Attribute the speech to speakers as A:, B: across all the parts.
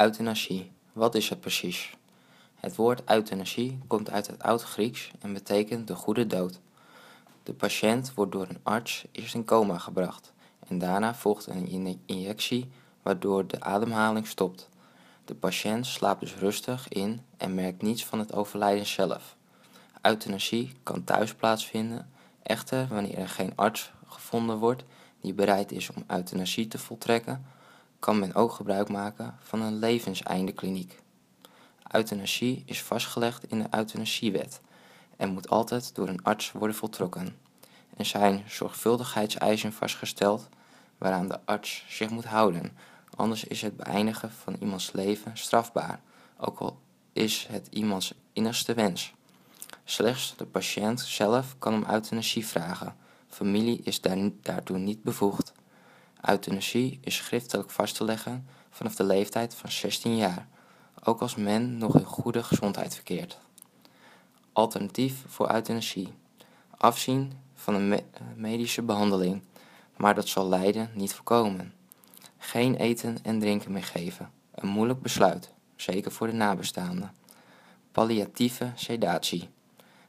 A: Euthanasie. Wat is het precies? Het woord euthanasie komt uit het Oud-Grieks en betekent de goede dood. De patiënt wordt door een arts eerst in coma gebracht en daarna volgt een injectie waardoor de ademhaling stopt. De patiënt slaapt dus rustig in en merkt niets van het overlijden zelf. Euthanasie kan thuis plaatsvinden, echter wanneer er geen arts gevonden wordt die bereid is om euthanasie te voltrekken, kan men ook gebruik maken van een levenseindekliniek. Euthanasie is vastgelegd in de euthanasiewet en moet altijd door een arts worden voltrokken. Er zijn zorgvuldigheidseisen vastgesteld waaraan de arts zich moet houden, anders is het beëindigen van iemands leven strafbaar, ook al is het iemands innigste wens. Slechts de patiënt zelf kan om euthanasie vragen. Familie is daartoe niet bevoegd. Euthanasie is schriftelijk vast te leggen vanaf de leeftijd van 16 jaar, ook als men nog in goede gezondheid verkeert. Alternatief voor euthanasie: afzien van een medische behandeling, maar dat zal lijden niet voorkomen. Geen eten en drinken meer geven, een moeilijk besluit, zeker voor de nabestaanden. Palliatieve sedatie.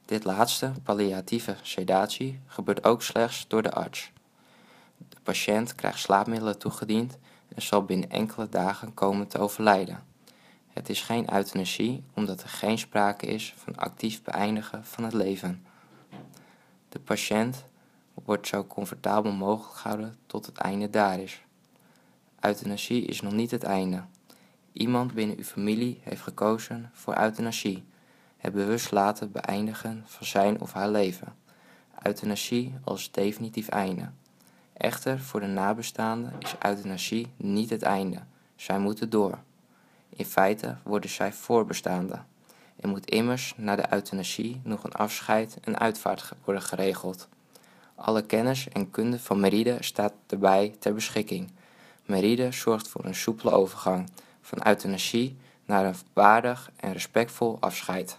A: Dit laatste, palliatieve sedatie, gebeurt ook slechts door de arts. De patiënt krijgt slaapmiddelen toegediend en zal binnen enkele dagen komen te overlijden. Het is geen euthanasie omdat er geen sprake is van actief beëindigen van het leven. De patiënt wordt zo comfortabel mogelijk gehouden tot het einde daar is. Euthanasie is nog niet het einde. Iemand binnen uw familie heeft gekozen voor euthanasie, het bewust laten beëindigen van zijn of haar leven. Euthanasie als definitief einde. Echter, voor de nabestaanden is euthanasie niet het einde. Zij moeten door. In feite worden zij voorbestaanden. Er moet immers na de euthanasie nog een afscheid en uitvaart worden geregeld. Alle kennis en kunde van Meride staat erbij ter beschikking. Meride zorgt voor een soepele overgang van euthanasie naar een waardig en respectvol afscheid.